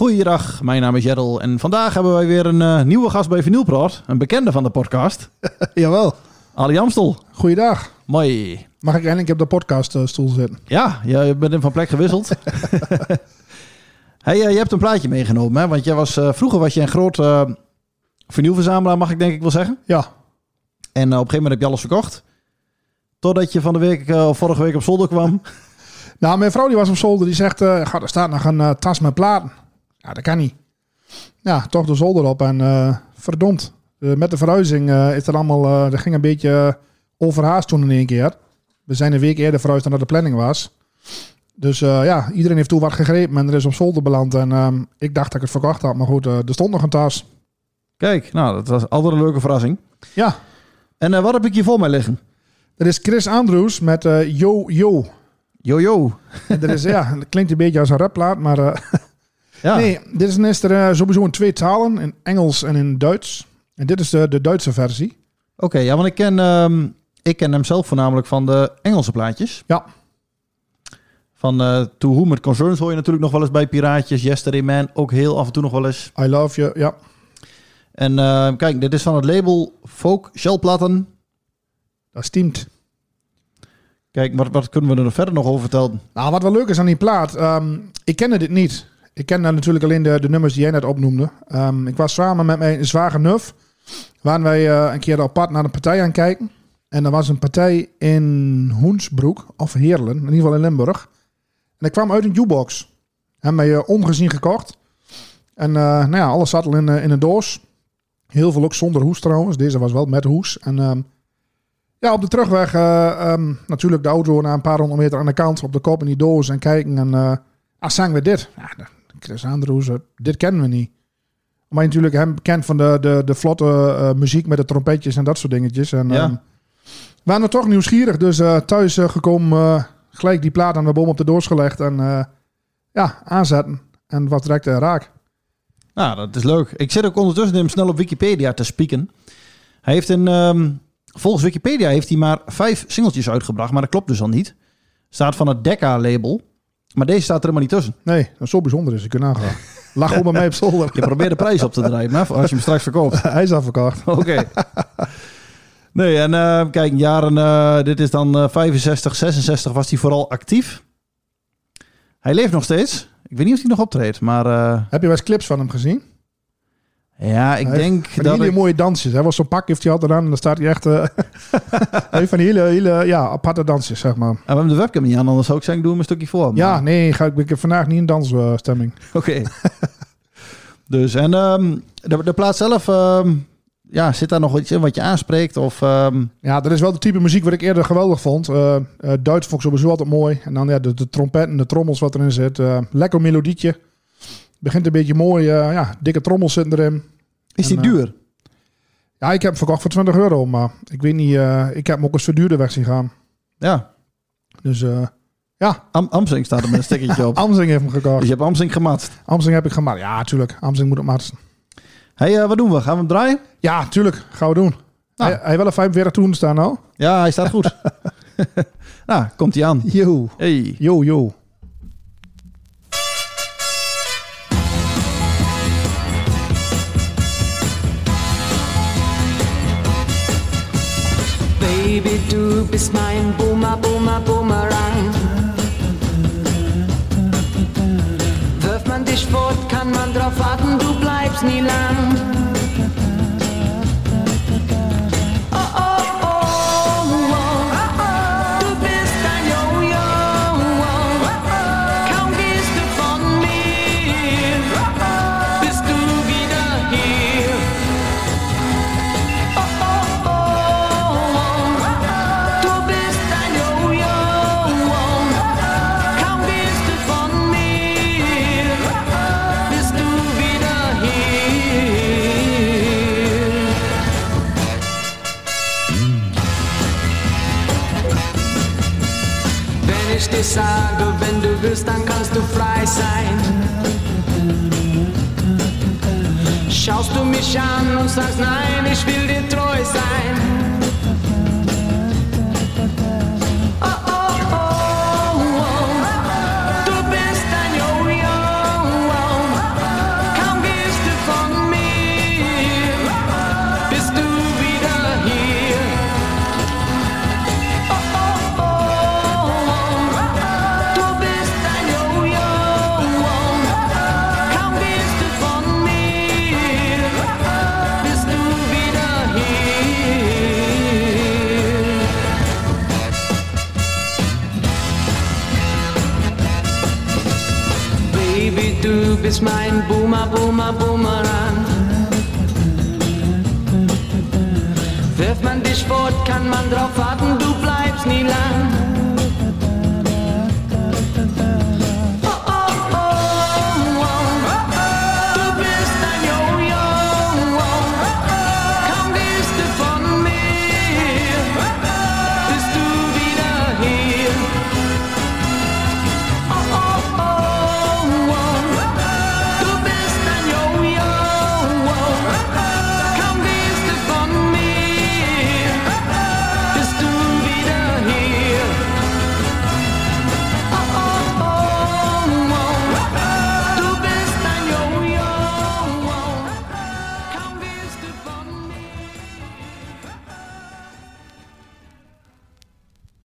Goeiedag, mijn naam is Jerrel en vandaag hebben wij weer een eh, nieuwe gast bij Vinylpraat. Een bekende van de podcast, Jawel. Ali Amstel. Goeiedag. Mooi. Mag ik eindelijk op de podcaststoel zitten? Ja, je bent hem van plek gewisseld. hey, eh, je hebt een plaatje meegenomen, hè? want jij was, eh, vroeger was je een groot eh vinylverzamelaar, mag ik denk ik wel zeggen. Ja. En eh, op een gegeven moment heb je alles verkocht. Totdat je van de week, eh, of vorige week op zolder kwam. Nou, mijn vrouw die was op zolder. Die zegt, eh "Ga, er staat nog een eh, tas met platen. Ja, dat kan niet. Ja, toch de zolder op. En eh, verdomd. Eh, met de verhuizing eh, is er allemaal... dat ging een beetje overhaast toen in één keer. We zijn een week eerder verhuisd dan dat de planning was. Dus ja, iedereen heeft toen wat gegrepen en er is op zolder beland. En ehm, ik dacht dat ik het verkocht had. Maar goed, er stond nog een tas. Kijk, nou, dat was altijd een leuke verrassing. Ja, En wat heb ik hier voor mij liggen? er is Chris Andrews met Yo Yo. Yo, yo. En er is, ja, het klinkt een beetje als een rapplaat, maar Ja, nee, dit is, is er eh, sowieso in twee talen, in Engels en in Duits. En dit is de, de Duitse versie. oké. ja, want ik ken, ehm, ik ken hem zelf voornamelijk van de Engelse plaatjes. Ja, Van eh To Whom It Concerns hoor je natuurlijk nog wel eens bij Piraatjes. Yesterday Man ook heel af en toe nog wel eens. I love you, ja. En eh, kijk, dit is van het label Folk Shellplatten. Dat steamt. Kijk, wat, wat kunnen we er verder nog over vertellen? Nou, wat wel leuk is aan die plaat, ehm, ik kende dit niet. Ik kende natuurlijk alleen de, de nummers die jij net opnoemde. Ehm, ik was samen met mijn zwager Nuf, waren wij eh, een keer apart naar een partij aan kijken. En er was een partij in Hoensbroek, of Heerlen, in ieder geval in Limburg. En ik kwam uit een jukebox. Hebben wij eh, ongezien gekocht. En eh, nou ja, alles zat al in, eh, in een doos. Heel veel ook zonder hoes trouwens. Deze was wel met hoes. En ehm, ja, op de terugweg eh, ehm, natuurlijk de auto na een paar honderd meter aan de kant. Op de kop in die doos en kijken. En uh, ah, we dit. Ja, Chris Andrews, eh, dit kennen we niet. Maar natuurlijk hem kent van de, de, de vlotte eh, muziek met de trompetjes en dat soort dingetjes. En Ja. ehm, we waren toch nieuwsgierig. Dus eh, thuis eh, gekomen, eh, gelijk die plaat aan de boom op de doos gelegd. En eh, ja, aanzetten. En wat direct eh, raak. Nou, dat is leuk. Ik zit ook ondertussen hem snel op Wikipedia te spieken. Hij heeft een... ehm, volgens Wikipedia heeft hij maar vijf singeltjes uitgebracht. Maar dat klopt dus al niet. Staat van het Decca-label. Maar deze staat er helemaal niet tussen. Nee, dat is zo bijzonder is. Ik kan nagaan. Lag gewoon bij mij op zolder. Je probeert de prijs op te draaien, maar als je hem straks verkoopt. Hij is afverkocht. Oké. Nee, en eh, kijk, jaren, eh, dit is dan eh, 65, 66 was hij vooral actief. Hij leeft nog steeds. Ik weet niet of hij nog optreedt, maar eh, Heb je wel eens clips van hem gezien? Ja, ik Hij denk die dat hele ik... mooie dansjes. Hij was zo'n pak heeft hij altijd aan en dan staat hij echt... eh hij heeft van die hele, hele ja, aparte dansjes, zeg maar. Ah, we hebben de webcam niet aan, anders zou ik zeggen, doe hem een stukje voor. maar- Ja, nee, ga, ik heb vandaag niet in dansstemming. Oké. dus, en ehm, de, de plaat zelf, ehm, ja, zit daar nog iets in wat je aanspreekt? Of, ehm, Ja, dat is wel de type muziek wat ik eerder geweldig vond. Eh eh, Duits vond ik sowieso altijd mooi. En dan ja, de, de trompet en de trommels wat erin zit. Lekker melodietje. Begint een beetje mooi. eh, ja, dikke trommels zitten erin. is die En, eh, duur? Ja, ik heb hem verkocht voor 20 euro. Maar ik weet niet, eh, ik heb hem ook eens verduurder weg zien gaan. Ja, Dus ja, Am Amsing staat er met een stickertje op. Amsing heeft hem gekocht. Dus je hebt Amsing gematst. Amsing heb ik gemaakt. Ja, natuurlijk. Amsing moet op matsen. hey, wat doen we? Gaan we hem draaien? Ja, tuurlijk. Gaan we doen. Nou. Hij, wel een 45 toen staan nou. Ja, hij staat goed. nou, komt hij aan. Yo. Hey. Yo, yo. Baby, du bist mein Boomer, Boomer, Boomerang. Wirft man dich fort, kann man drauf warten, du bleibst nie lang. Sage, wenn du willst, dann kannst du frei sein. Schaust du mich an und sagst nein, ich will dir treu sein. Du bist mein Boomer, Boomer, Boomerang. Wirft man dich fort, kann man drauf warten, du bleibst nie lang.